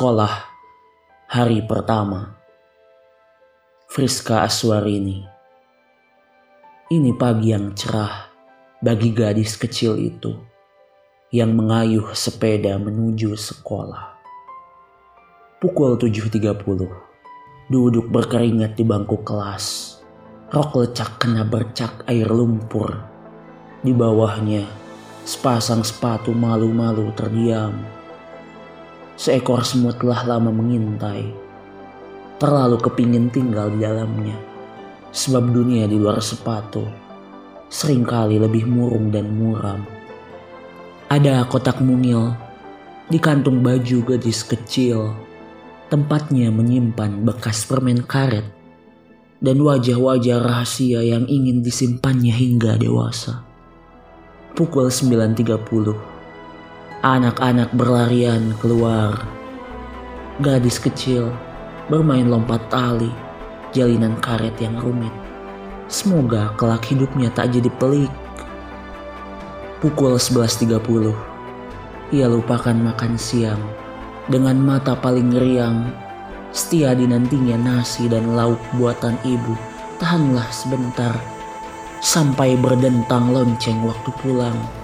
Sekolah Hari Pertama Friska Aswarini Ini pagi yang cerah bagi gadis kecil itu yang mengayuh sepeda menuju sekolah. Pukul 7.30, duduk berkeringat di bangku kelas. Rok lecak kena bercak air lumpur. Di bawahnya, sepasang sepatu malu-malu terdiam Seekor semut telah lama mengintai. Terlalu kepingin tinggal di dalamnya. Sebab dunia di luar sepatu sering kali lebih murung dan muram. Ada kotak mungil di kantung baju gadis kecil. Tempatnya menyimpan bekas permen karet dan wajah-wajah rahasia yang ingin disimpannya hingga dewasa. Pukul 9.30 Anak-anak berlarian keluar. Gadis kecil bermain lompat tali, jalinan karet yang rumit. Semoga kelak hidupnya tak jadi pelik. Pukul 11.30, ia lupakan makan siang. Dengan mata paling riang, setia dinantinya nasi dan lauk buatan ibu. Tahanlah sebentar, sampai berdentang lonceng waktu pulang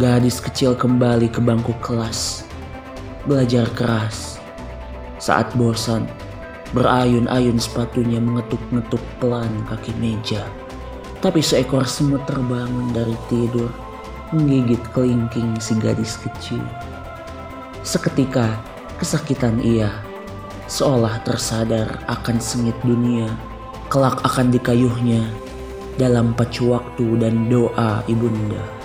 Gadis kecil kembali ke bangku kelas, belajar keras. Saat bosan, berayun-ayun sepatunya mengetuk-ngetuk pelan kaki meja. Tapi seekor semut terbangun dari tidur, menggigit kelingking si gadis kecil. Seketika, kesakitan ia, seolah tersadar akan sengit dunia, kelak akan dikayuhnya dalam pacu waktu dan doa ibunda.